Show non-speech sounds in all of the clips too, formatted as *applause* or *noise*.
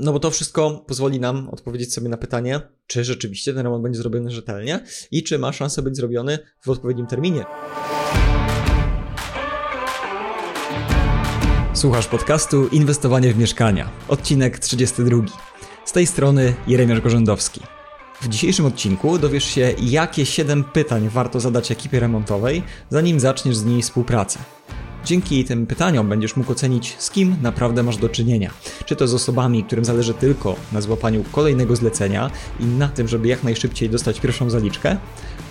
No bo to wszystko pozwoli nam odpowiedzieć sobie na pytanie, czy rzeczywiście ten remont będzie zrobiony rzetelnie i czy ma szansę być zrobiony w odpowiednim terminie. Słuchasz podcastu Inwestowanie w mieszkania, odcinek 32. Z tej strony Jeremiasz Gorzędowski. W dzisiejszym odcinku dowiesz się, jakie 7 pytań warto zadać ekipie remontowej, zanim zaczniesz z niej współpracę. Dzięki tym pytaniom będziesz mógł ocenić, z kim naprawdę masz do czynienia. Czy to z osobami, którym zależy tylko na złapaniu kolejnego zlecenia i na tym, żeby jak najszybciej dostać pierwszą zaliczkę,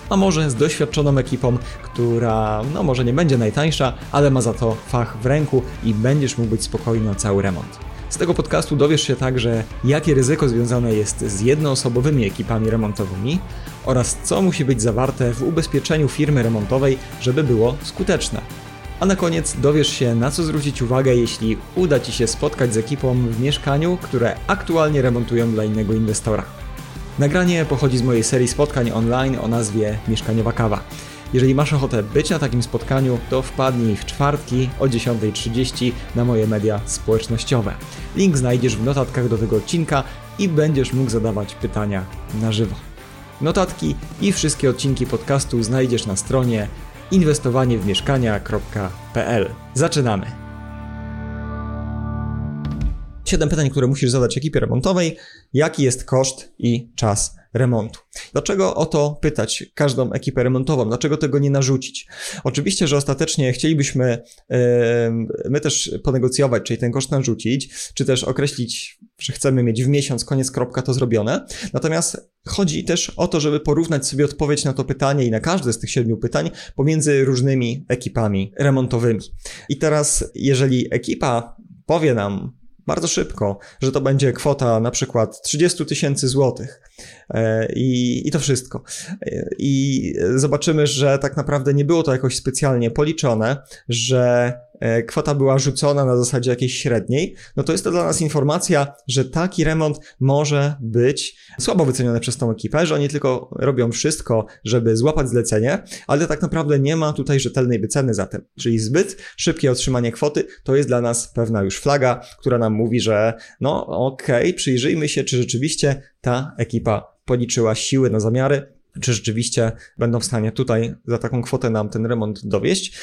a może z doświadczoną ekipą, która no może nie będzie najtańsza, ale ma za to fach w ręku i będziesz mógł być spokojny na cały remont. Z tego podcastu dowiesz się także, jakie ryzyko związane jest z jednoosobowymi ekipami remontowymi oraz co musi być zawarte w ubezpieczeniu firmy remontowej, żeby było skuteczne. A na koniec dowiesz się, na co zwrócić uwagę, jeśli uda Ci się spotkać z ekipą w mieszkaniu, które aktualnie remontują dla innego inwestora. Nagranie pochodzi z mojej serii spotkań online o nazwie Mieszkaniowa Kawa. Jeżeli masz ochotę być na takim spotkaniu, to wpadnij w czwartki o 10.30 na moje media społecznościowe. Link znajdziesz w notatkach do tego odcinka i będziesz mógł zadawać pytania na żywo. Notatki i wszystkie odcinki podcastu znajdziesz na stronie inwestowaniewmieszkania.pl. Zaczynamy! 7 pytań, które musisz zadać ekipie remontowej. Jaki jest koszt i czas remontu? Dlaczego o to pytać każdą ekipę remontową? Dlaczego tego nie narzucić? Oczywiście, że ostatecznie chcielibyśmy my też ponegocjować, czyli ten koszt narzucić, czy też określić, że chcemy mieć w miesiąc, koniec, kropka, to zrobione. Natomiast chodzi też o to, żeby porównać sobie odpowiedź na to pytanie i na każde z tych siedmiu pytań pomiędzy różnymi ekipami remontowymi. I teraz, jeżeli ekipa powie nam, bardzo szybko, że to będzie kwota na przykład 30 tysięcy złotych e, i, i to wszystko. E, I zobaczymy, że tak naprawdę nie było to jakoś specjalnie policzone, że kwota była rzucona na zasadzie jakiejś średniej, no to jest to dla nas informacja, że taki remont może być słabo wyceniony przez tą ekipę, że oni tylko robią wszystko, żeby złapać zlecenie, ale tak naprawdę nie ma tutaj rzetelnej wyceny za tym. Czyli zbyt szybkie otrzymanie kwoty to jest dla nas pewna już flaga, która nam mówi, że no okej, okay, przyjrzyjmy się, czy rzeczywiście ta ekipa policzyła siły na zamiary czy rzeczywiście będą w stanie tutaj za taką kwotę nam ten remont dowieść.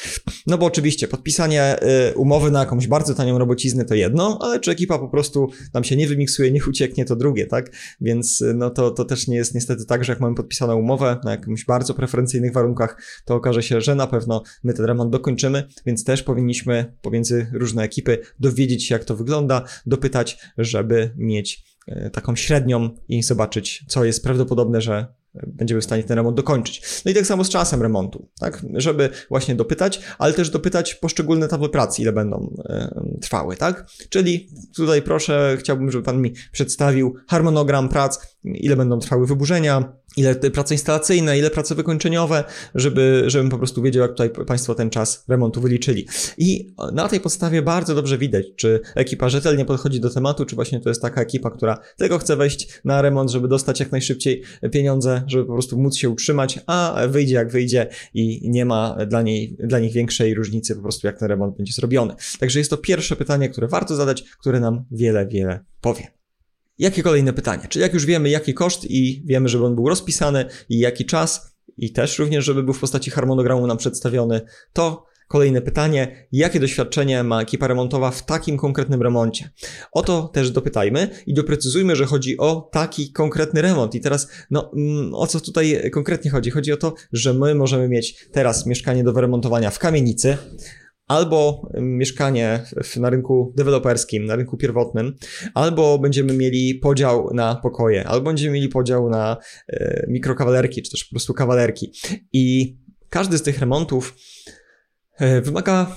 No bo oczywiście podpisanie y, umowy na jakąś bardzo tanią robociznę to jedno, ale czy ekipa po prostu nam się nie wymiksuje, nie ucieknie, to drugie, tak? Więc y, no to, to też nie jest niestety tak, że jak mamy podpisaną umowę na jakimś bardzo preferencyjnych warunkach, to okaże się, że na pewno my ten remont dokończymy, więc też powinniśmy pomiędzy różne ekipy dowiedzieć się, jak to wygląda, dopytać, żeby mieć y, taką średnią i zobaczyć, co jest prawdopodobne, że będziemy w stanie ten remont dokończyć. No i tak samo z czasem remontu, tak? Żeby właśnie dopytać, ale też dopytać poszczególne etapy pracy, ile będą e, trwały, tak? Czyli tutaj proszę, chciałbym, żeby Pan mi przedstawił harmonogram prac, ile będą trwały wyburzenia, ile prace instalacyjne, ile prace wykończeniowe, żeby, żebym po prostu wiedział, jak tutaj Państwo ten czas remontu wyliczyli. I na tej podstawie bardzo dobrze widać, czy ekipa rzetelnie podchodzi do tematu, czy właśnie to jest taka ekipa, która tylko chce wejść na remont, żeby dostać jak najszybciej pieniądze, żeby po prostu móc się utrzymać, a wyjdzie jak wyjdzie i nie ma dla, niej, dla nich większej różnicy po prostu, jak ten remont będzie zrobiony. Także jest to pierwsze pytanie, które warto zadać, które nam wiele, wiele powie. Jakie kolejne pytanie? Czyli jak już wiemy, jaki koszt i wiemy, żeby on był rozpisany i jaki czas, i też również, żeby był w postaci harmonogramu nam przedstawiony, to Kolejne pytanie, jakie doświadczenie ma ekipa remontowa w takim konkretnym remoncie? O to też dopytajmy i doprecyzujmy, że chodzi o taki konkretny remont. I teraz, no, mm, o co tutaj konkretnie chodzi? Chodzi o to, że my możemy mieć teraz mieszkanie do wyremontowania w kamienicy, albo mieszkanie na rynku deweloperskim, na rynku pierwotnym, albo będziemy mieli podział na pokoje, albo będziemy mieli podział na e, mikrokawalerki, czy też po prostu kawalerki. I każdy z tych remontów e, wymaga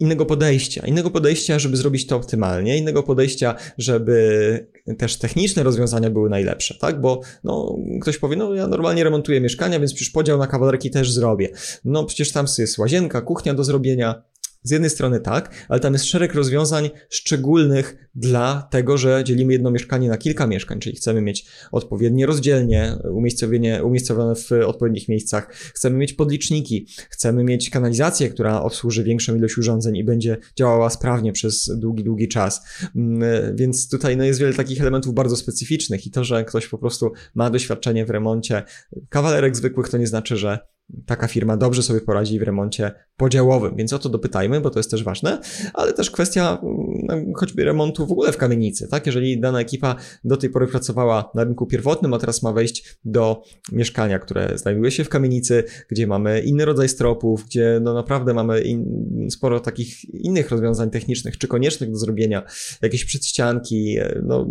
innego podejścia, innego podejścia, żeby zrobić to optymalnie, innego podejścia, żeby też techniczne rozwiązania były najlepsze, tak? Bo no, ktoś powie, no ja normalnie remontuję mieszkania, więc przecież podział na kawalerki też zrobię. No przecież tam jest łazienka, kuchnia do zrobienia, Z jednej strony tak, ale tam jest szereg rozwiązań szczególnych dla tego, że dzielimy jedno mieszkanie na kilka mieszkań, czyli chcemy mieć odpowiednie rozdzielnie, umiejscowienie, umiejscowione w odpowiednich miejscach, chcemy mieć podliczniki, chcemy mieć kanalizację, która obsłuży większą ilość urządzeń i będzie działała sprawnie przez długi, długi czas. Mm, więc tutaj no, jest wiele takich elementów bardzo specyficznych i to, że ktoś po prostu ma doświadczenie w remoncie kawalerek zwykłych, to nie znaczy, że taka firma dobrze sobie poradzi w remoncie podziałowym, więc o to dopytajmy, bo to jest też ważne, ale też kwestia no, choćby remontu w ogóle w kamienicy, tak? Jeżeli dana ekipa do tej pory pracowała na rynku pierwotnym, a teraz ma wejść do mieszkania, które znajduje się w kamienicy, gdzie mamy inny rodzaj stropów, gdzie no naprawdę mamy in, sporo takich innych rozwiązań technicznych, czy koniecznych do zrobienia, jakieś przedścianki, no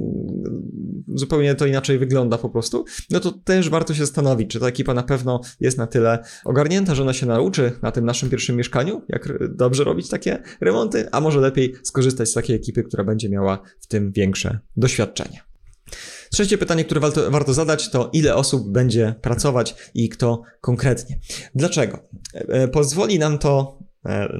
zupełnie to inaczej wygląda po prostu, no to też warto się zastanowić, czy ta ekipa na pewno jest na tyle ogarnięta, że ona się nauczy na tym naszym pierwszym mieszkaniu, jak dobrze robić takie remonty, a może lepiej skorzystać z takiej ekipy, która będzie miała w tym większe doświadczenie. Trzecie pytanie, które warto, warto, zadać, to ile osób będzie pracować i kto konkretnie. Dlaczego? E, pozwoli nam to E,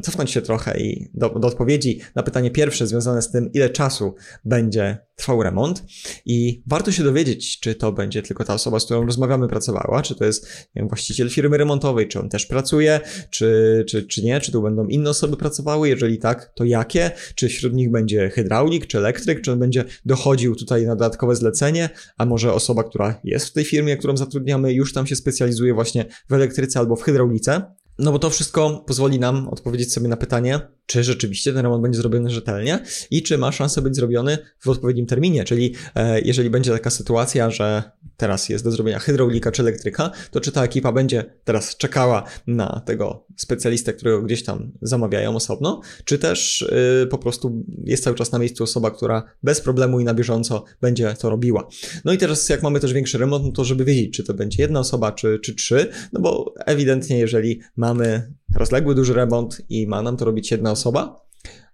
cofnąć się trochę i do, do, odpowiedzi na pytanie pierwsze związane z tym, ile czasu będzie trwał remont. I warto się dowiedzieć, czy to będzie tylko ta osoba, z którą rozmawiamy, pracowała, czy to jest wiem, właściciel firmy remontowej, czy on też pracuje, czy, czy, czy nie, czy tu będą inne osoby pracowały. Jeżeli tak, to jakie? Czy wśród nich będzie hydraulik, czy elektryk, czy on będzie dochodził tutaj na dodatkowe zlecenie, a może osoba, która jest w tej firmie, którą zatrudniamy, już tam się specjalizuje właśnie w elektryce albo w hydraulice. No bo to wszystko pozwoli nam odpowiedzieć sobie na pytanie, czy rzeczywiście ten remont będzie zrobiony rzetelnie i czy ma szansę być zrobiony w odpowiednim terminie. Czyli e, jeżeli będzie taka sytuacja, że teraz jest do zrobienia hydraulika czy elektryka, to czy ta ekipa będzie teraz czekała na tego specjalistę, którego gdzieś tam zamawiają osobno, czy też y, po prostu jest cały czas na miejscu osoba, która bez problemu i na bieżąco będzie to robiła. No i teraz jak mamy też większy remont, no to żeby wiedzieć, czy to będzie jedna osoba, czy, czy trzy, no bo ewidentnie jeżeli mamy rozległy duży remont i ma nam to robić jedna osoba,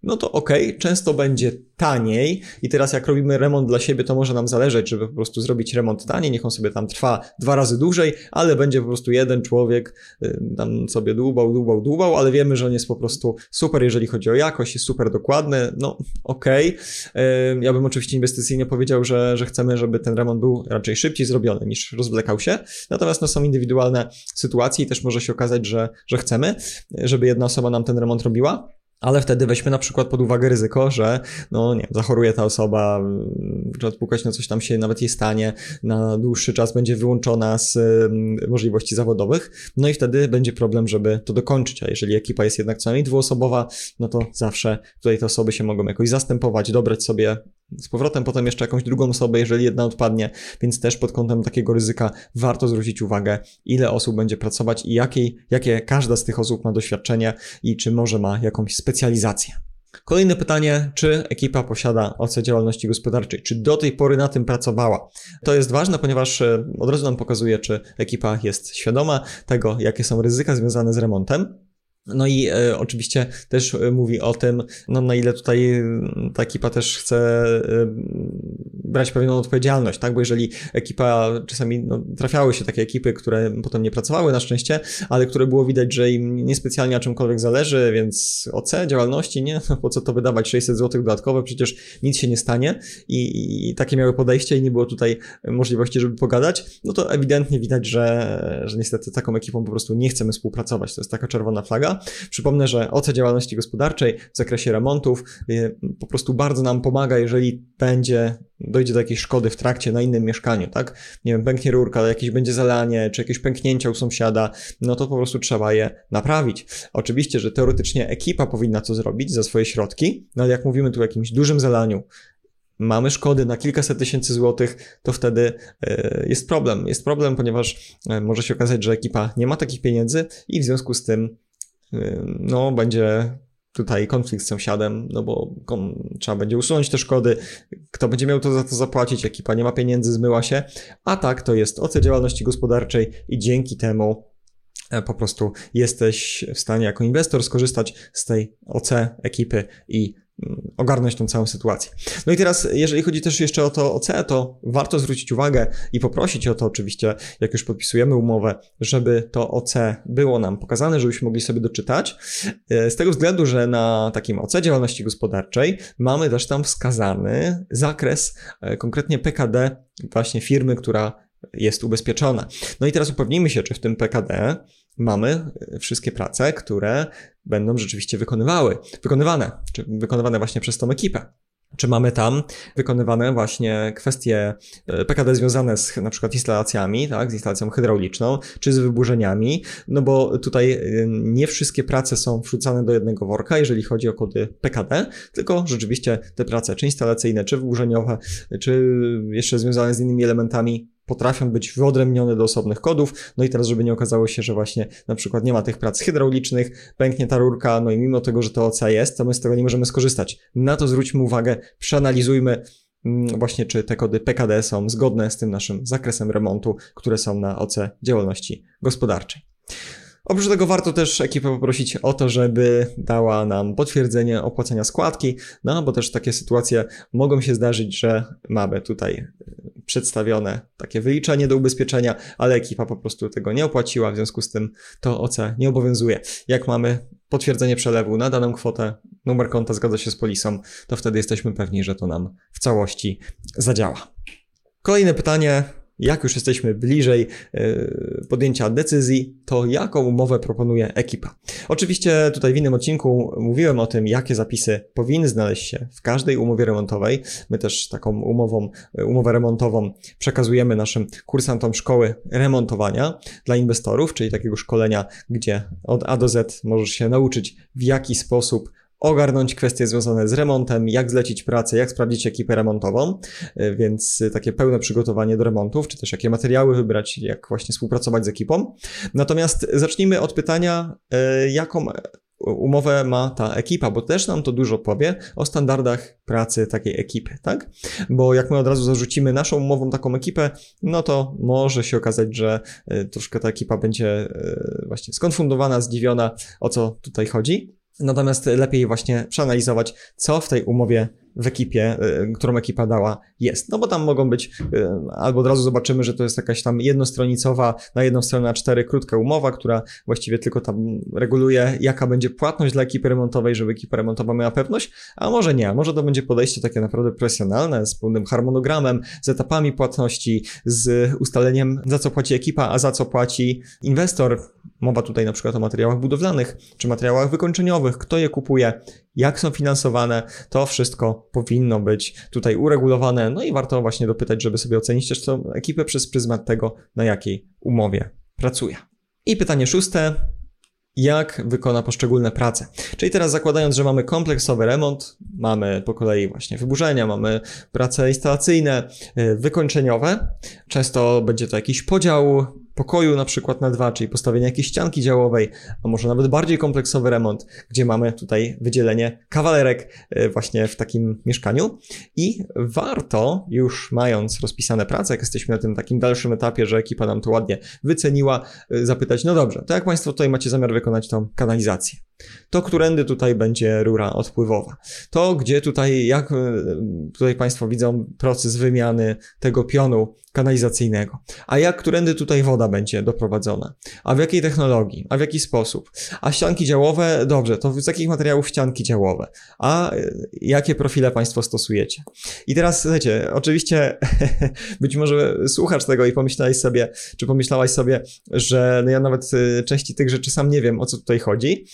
no to ok, często będzie taniej i teraz jak robimy remont dla siebie, to może nam zależeć, żeby po prostu zrobić remont taniej, niech on sobie tam trwa dwa razy dłużej, ale będzie po prostu jeden człowiek tam sobie dłubał, dłubał, dłubał, ale wiemy, że on jest po prostu super, jeżeli chodzi o jakość, jest super dokładny, no ok. Ja bym oczywiście inwestycyjnie powiedział, że, że chcemy, żeby ten remont był raczej szybciej zrobiony niż rozwlekał się, natomiast no, są indywidualne sytuacje i też może się okazać, że, że chcemy, żeby jedna osoba nam ten remont robiła, ale wtedy weźmy na przykład pod uwagę ryzyko, że no nie zachoruje ta osoba, czy odpukać, no coś tam się nawet jej stanie, na dłuższy czas będzie wyłączona z możliwości zawodowych, no i wtedy będzie problem, żeby to dokończyć, a jeżeli ekipa jest jednak co najmniej dwuosobowa, no to zawsze tutaj te osoby się mogą jakoś zastępować, dobrać sobie z powrotem potem jeszcze jakąś drugą osobę, jeżeli jedna odpadnie, więc też pod kątem takiego ryzyka warto zwrócić uwagę, ile osób będzie pracować i jakiej, jakie każda z tych osób ma doświadczenie i czy może ma jakąś specjalizację. Kolejne pytanie, czy ekipa posiada OC działalności gospodarczej, czy do tej pory na tym pracowała? To jest ważne, ponieważ e, od razu nam pokazuje, czy ekipa jest świadoma tego, jakie są ryzyka związane z remontem, no i e, oczywiście też e, mówi o tym, no na ile tutaj e, ta ekipa też chce e, brać pewną odpowiedzialność, tak? Bo jeżeli ekipa, czasami no, trafiały się takie ekipy, które potem nie pracowały na szczęście, ale które było widać, że im niespecjalnie na czymkolwiek zależy, więc OC działalności, nie? *laughs* Po co to wydawać 600 zł dodatkowe, przecież nic się nie stanie i, i takie miały podejście i nie było tutaj możliwości, żeby pogadać, no to ewidentnie widać, że, że niestety taką ekipą po prostu nie chcemy współpracować. To jest taka czerwona flaga. Przypomnę, że OC działalności gospodarczej w zakresie remontów y, po prostu bardzo nam pomaga, jeżeli będzie, dojdzie do jakiejś szkody w trakcie na innym mieszkaniu, tak? Nie wiem, pęknie rurka, jakieś będzie zalanie, czy jakieś pęknięcia u sąsiada, no to po prostu trzeba je naprawić. Oczywiście, że teoretycznie ekipa powinna to zrobić za swoje środki, no ale jak mówimy tu o jakimś dużym zalaniu, mamy szkody na kilkaset tysięcy złotych, to wtedy y, jest problem. Jest problem, ponieważ y, może się okazać, że ekipa nie ma takich pieniędzy i w związku z tym no będzie tutaj konflikt z sąsiadem, no bo trzeba będzie usunąć te szkody, kto będzie miał to za to zapłacić, ekipa nie ma pieniędzy, zmyła się, a tak to jest OC działalności gospodarczej i dzięki temu e, po prostu jesteś w stanie jako inwestor skorzystać z tej OC ekipy i ogarnąć tą całą sytuację. No i teraz, jeżeli chodzi też jeszcze o to OC, to warto zwrócić uwagę i poprosić o to oczywiście, jak już podpisujemy umowę, żeby to OC było nam pokazane, żebyśmy mogli sobie doczytać. E, z tego względu, że na takim OC działalności gospodarczej mamy też tam wskazany zakres, e, konkretnie PKD właśnie firmy, która jest ubezpieczona. No i teraz upewnijmy się, czy w tym PKD mamy e, wszystkie prace, które będą rzeczywiście wykonywały, wykonywane, czy wykonywane właśnie przez tą ekipę. Czy mamy tam wykonywane właśnie kwestie e, PKD związane z na przykład instalacjami, tak, z instalacją hydrauliczną, czy z wyburzeniami, no bo tutaj e, nie wszystkie prace są wrzucane do jednego worka, jeżeli chodzi o kody PKD, tylko rzeczywiście te prace, czy instalacyjne, czy wyburzeniowe, czy jeszcze związane z innymi elementami potrafią być wyodrębnione do osobnych kodów. No i teraz, żeby nie okazało się, że właśnie na przykład nie ma tych prac hydraulicznych, pęknie ta rurka, no i mimo tego, że to OC jest, to my z tego nie możemy skorzystać. Na to zwróćmy uwagę, przeanalizujmy mm, właśnie, czy te kody PKD są zgodne z tym naszym zakresem remontu, które są na OC działalności gospodarczej. Oprócz tego warto też ekipę poprosić o to, żeby dała nam potwierdzenie opłacenia składki, no bo też takie sytuacje mogą się zdarzyć, że mamy tutaj przedstawione takie wyliczenie do ubezpieczenia, ale ekipa po prostu tego nie opłaciła, w związku z tym to OC nie obowiązuje. Jak mamy potwierdzenie przelewu na daną kwotę, numer konta zgadza się z polisą, to wtedy jesteśmy pewni, że to nam w całości zadziała. Kolejne pytanie, jak już jesteśmy bliżej e, podjęcia decyzji, to jaką umowę proponuje ekipa. Oczywiście tutaj w innym odcinku mówiłem o tym, jakie zapisy powinny znaleźć się w każdej umowie remontowej. My też taką umową, e, umowę remontową przekazujemy naszym kursantom szkoły remontowania dla inwestorów, czyli takiego szkolenia, gdzie od A do Z możesz się nauczyć, w jaki sposób ogarnąć kwestie związane z remontem, jak zlecić pracę, jak sprawdzić ekipę remontową, e, więc takie pełne przygotowanie do remontów, czy też jakie materiały wybrać, jak właśnie współpracować z ekipą. Natomiast zacznijmy od pytania, e, jaką umowę ma ta ekipa, bo też nam to dużo powie o standardach pracy takiej ekipy, tak? Bo jak my od razu zarzucimy naszą umową taką ekipę, no to może się okazać, że e, troszkę ta ekipa będzie właśnie skonfundowana, zdziwiona, o co tutaj chodzi. Natomiast lepiej właśnie przeanalizować, co w tej umowie w ekipie, y, którą ekipa dała, jest. No bo tam mogą być, y, albo od razu zobaczymy, że to jest jakaś tam jednostronicowa, na jedną stronę A4 krótka umowa, która właściwie tylko tam reguluje, jaka będzie płatność dla ekipy remontowej, żeby ekipa remontowa miała pewność, a może nie, może to będzie podejście takie naprawdę profesjonalne, z pełnym harmonogramem, z etapami płatności, z ustaleniem, za co płaci ekipa, a za co płaci inwestor. Mowa tutaj na przykład o materiałach budowlanych, czy materiałach wykończeniowych, kto je kupuje, jak są finansowane, to wszystko powinno być tutaj uregulowane. No i warto właśnie dopytać, żeby sobie ocenić też tą ekipę przez pryzmat tego, na jakiej umowie pracuje. I pytanie szóste, jak wykona poszczególne prace. Czyli teraz zakładając, że mamy kompleksowy remont, mamy po kolei właśnie wyburzenia, mamy prace instalacyjne, y, wykończeniowe. Często będzie to jakiś podział pokoju na przykład na dwa, czyli postawienie jakiejś ścianki działowej, a może nawet bardziej kompleksowy remont, gdzie mamy tutaj wydzielenie kawalerek e, właśnie w takim mieszkaniu i warto już mając rozpisane prace, jak jesteśmy na tym takim dalszym etapie, że ekipa nam to ładnie wyceniła, e, zapytać, no dobrze, to jak Państwo tutaj macie zamiar wykonać tą kanalizację? To, którędy tutaj będzie rura odpływowa. To, gdzie tutaj, jak e, tutaj Państwo widzą proces wymiany tego pionu kanalizacyjnego. A jak, którędy tutaj woda będzie doprowadzona? A w jakiej technologii? A w jaki sposób? A ścianki działowe, dobrze, to z jakich materiałów ścianki działowe? A e, jakie profile Państwo stosujecie? I teraz, słuchajcie, oczywiście *laughs* być może słuchasz tego i pomyślałeś sobie, czy pomyślałaś sobie, że no ja nawet e, części tych rzeczy sam nie wiem, o co tutaj chodzi,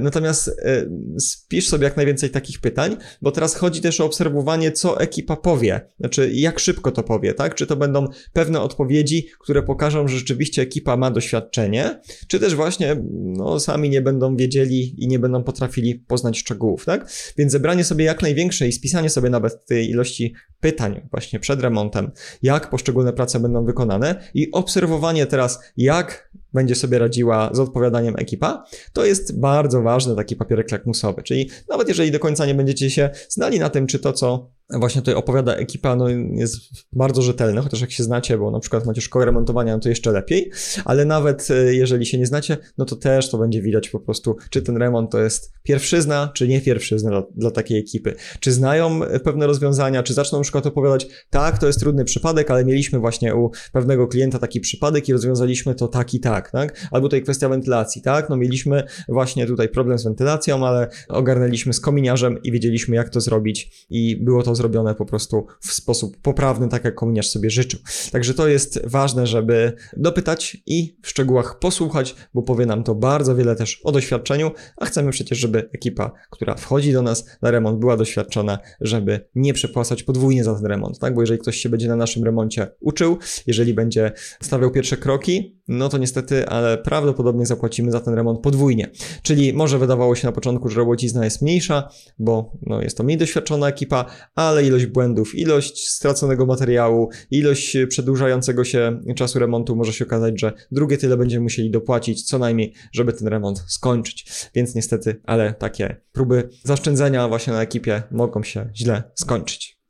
natomiast e, spisz sobie jak najwięcej takich pytań, bo teraz chodzi też o obserwowanie, co ekipa powie, znaczy jak szybko to powie, tak? Czy to będą pewne odpowiedzi, które pokażą, że rzeczywiście ekipa ma doświadczenie, czy też właśnie no, sami nie będą wiedzieli i nie będą potrafili poznać szczegółów, tak? Więc zebranie sobie jak największej i spisanie sobie nawet tej ilości pytań właśnie przed remontem, jak poszczególne prace będą wykonane i obserwowanie teraz, jak będzie sobie radziła z odpowiadaniem ekipa, to jest bardzo ważny taki papierek lakmusowy. Czyli nawet jeżeli do końca nie będziecie się znali na tym, czy to, co właśnie tutaj opowiada ekipa, no jest bardzo rzetelny, chociaż jak się znacie, bo na przykład macie szkołę remontowania, no to jeszcze lepiej, ale nawet e, jeżeli się nie znacie, no to też to będzie widać po prostu, czy ten remont to jest pierwszyzna, czy nie pierwszyzna dla, dla takiej ekipy. Czy znają pewne rozwiązania, czy zaczną na przykład opowiadać, tak, to jest trudny przypadek, ale mieliśmy właśnie u pewnego klienta taki przypadek i rozwiązaliśmy to tak i tak, tak? Albo tutaj kwestia wentylacji, tak? No mieliśmy właśnie tutaj problem z wentylacją, ale ogarnęliśmy z kominiarzem i wiedzieliśmy, jak to zrobić i było to zrobione po prostu w sposób poprawny, tak jak kominiarz sobie życzył. Także to jest ważne, żeby dopytać i w szczegółach posłuchać, bo powie nam to bardzo wiele też o doświadczeniu, a chcemy przecież, żeby ekipa, która wchodzi do nas na remont, była doświadczona, żeby nie przepłacać podwójnie za ten remont, tak? Bo jeżeli ktoś się będzie na naszym remoncie uczył, jeżeli będzie stawiał pierwsze kroki, no to niestety, ale prawdopodobnie zapłacimy za ten remont podwójnie. Czyli może wydawało się na początku, że robocizna jest mniejsza, bo no, jest to mniej doświadczona ekipa, ale ilość błędów, ilość straconego materiału, ilość przedłużającego się czasu remontu może się okazać, że drugie tyle będziemy musieli dopłacić co najmniej, żeby ten remont skończyć. Więc niestety, ale takie próby zaszczędzenia właśnie na ekipie mogą się źle skończyć.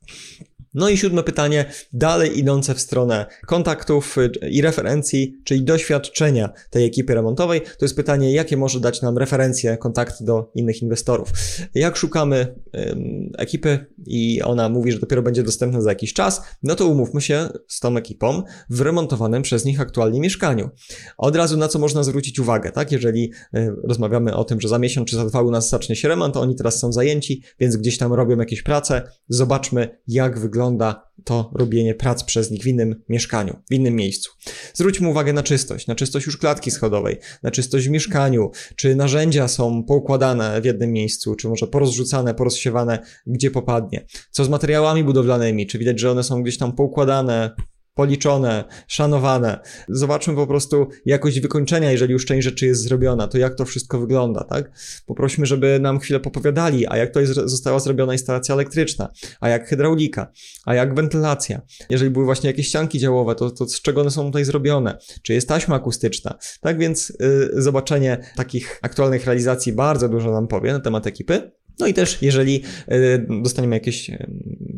No i siódme pytanie, dalej idące w stronę kontaktów y, i referencji, czyli doświadczenia tej ekipy remontowej, to jest pytanie, jakie może dać nam referencje, kontakty do innych inwestorów. Jak szukamy ym, ekipy i ona mówi, że dopiero będzie dostępna za jakiś czas, no to umówmy się z tą ekipą w remontowanym przez nich aktualnie mieszkaniu. Od razu na co można zwrócić uwagę, tak? Jeżeli y, rozmawiamy o tym, że za miesiąc czy za dwa u nas zacznie się remont, oni teraz są zajęci, więc gdzieś tam robią jakieś prace, zobaczmy jak wygląda wygląda to robienie prac przez nich w innym mieszkaniu, w innym miejscu. Zwróćmy uwagę na czystość, na czystość już klatki schodowej, na czystość w mieszkaniu, czy narzędzia są poukładane w jednym miejscu, czy może porozrzucane, porozsiewane, gdzie popadnie. Co z materiałami budowlanymi, czy widać, że one są gdzieś tam poukładane, policzone, szanowane. Zobaczmy po prostu jakość wykończenia, jeżeli już część rzeczy jest zrobiona, to jak to wszystko wygląda, tak? Poprośmy, żeby nam chwilę popowiadali, a jak to jest, została zrobiona instalacja elektryczna, a jak hydraulika, a jak wentylacja. Jeżeli były właśnie jakieś ścianki działowe, to, to z czego one są tutaj zrobione? Czy jest taśma akustyczna? Tak więc yy, zobaczenie takich aktualnych realizacji bardzo dużo nam powie na temat ekipy. No i też, jeżeli y, dostaniemy jakieś y,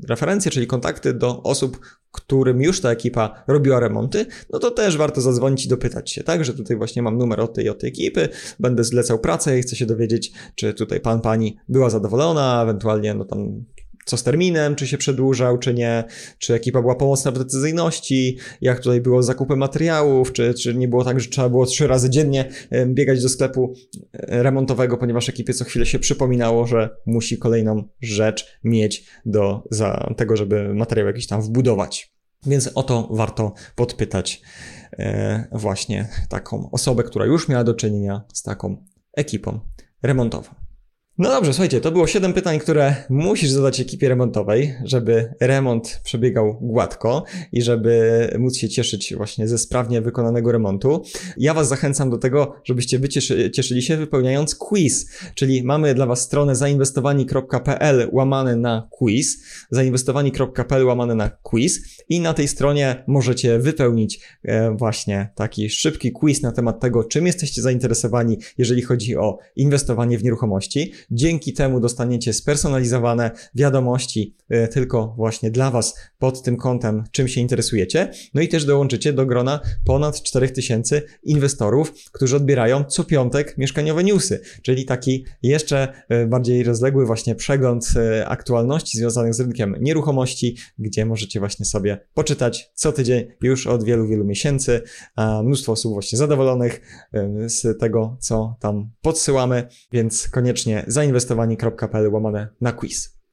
referencje, czyli kontakty do osób, którym już ta ekipa robiła remonty, no to też warto zadzwonić i dopytać się, tak, że tutaj właśnie mam numer od tej od tej ekipy, będę zlecał pracę i chcę się dowiedzieć, czy tutaj pan, pani była zadowolona, ewentualnie no tam co z terminem, czy się przedłużał, czy nie, czy ekipa była pomocna w decyzyjności, jak tutaj było z zakupem materiałów, czy, czy nie było tak, że trzeba było trzy razy dziennie biegać do sklepu e, remontowego, ponieważ ekipie co chwilę się przypominało, że musi kolejną rzecz mieć do za tego, żeby materiał jakiś tam wbudować. Więc o to warto podpytać e, właśnie taką osobę, która już miała do czynienia z taką ekipą remontową. No dobrze, słuchajcie, to było 7 pytań, które musisz zadać ekipie remontowej, żeby remont przebiegał gładko i żeby móc się cieszyć właśnie ze sprawnie wykonanego remontu. Ja Was zachęcam do tego, żebyście wy cieszy, cieszyli się wypełniając quiz, czyli mamy dla Was stronę zainwestowani.pl łamane na quiz, zainwestowani.pl łamane na quiz i na tej stronie możecie wypełnić e, właśnie taki szybki quiz na temat tego, czym jesteście zainteresowani, jeżeli chodzi o inwestowanie w nieruchomości. Dzięki temu dostaniecie spersonalizowane wiadomości e, tylko właśnie dla Was pod tym kątem, czym się interesujecie. No i też dołączycie do grona ponad 4000 inwestorów, którzy odbierają co piątek mieszkaniowe newsy, czyli taki jeszcze e, bardziej rozległy właśnie przegląd e, aktualności związanych z rynkiem nieruchomości, gdzie możecie właśnie sobie poczytać co tydzień już od wielu, wielu miesięcy. Mnóstwo osób właśnie zadowolonych z tego, co tam podsyłamy, więc koniecznie zainwestowani.pl łamane na quiz.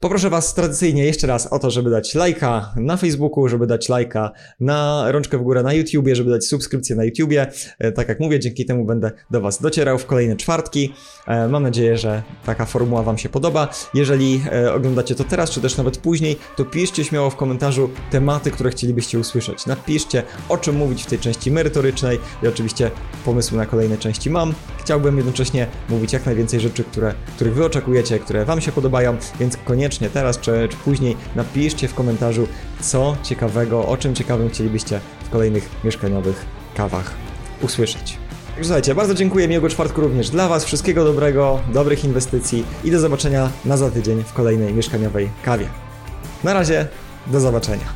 Poproszę Was tradycyjnie jeszcze raz o to, żeby dać lajka na Facebooku, żeby dać lajka na rączkę w górę na YouTubie, żeby dać subskrypcję na YouTubie. E, tak jak mówię, dzięki temu będę do Was docierał w kolejne czwartki. E, mam nadzieję, że taka formuła Wam się podoba. Jeżeli e, oglądacie to teraz, czy też nawet później, to piszcie śmiało w komentarzu tematy, które chcielibyście usłyszeć. Napiszcie, o czym mówić w tej części merytorycznej i oczywiście pomysły na kolejne części mam. Chciałbym jednocześnie mówić jak najwięcej rzeczy, które, których Wy oczekujecie, które Wam się podobają, więc koniecznie teraz czy, czy później napiszcie w komentarzu, co ciekawego, o czym ciekawym chcielibyście w kolejnych mieszkaniowych kawach usłyszeć. Słuchajcie, bardzo dziękuję, miłego czwartku również dla Was, wszystkiego dobrego, dobrych inwestycji i do zobaczenia na za tydzień w kolejnej mieszkaniowej kawie. Na razie, do zobaczenia.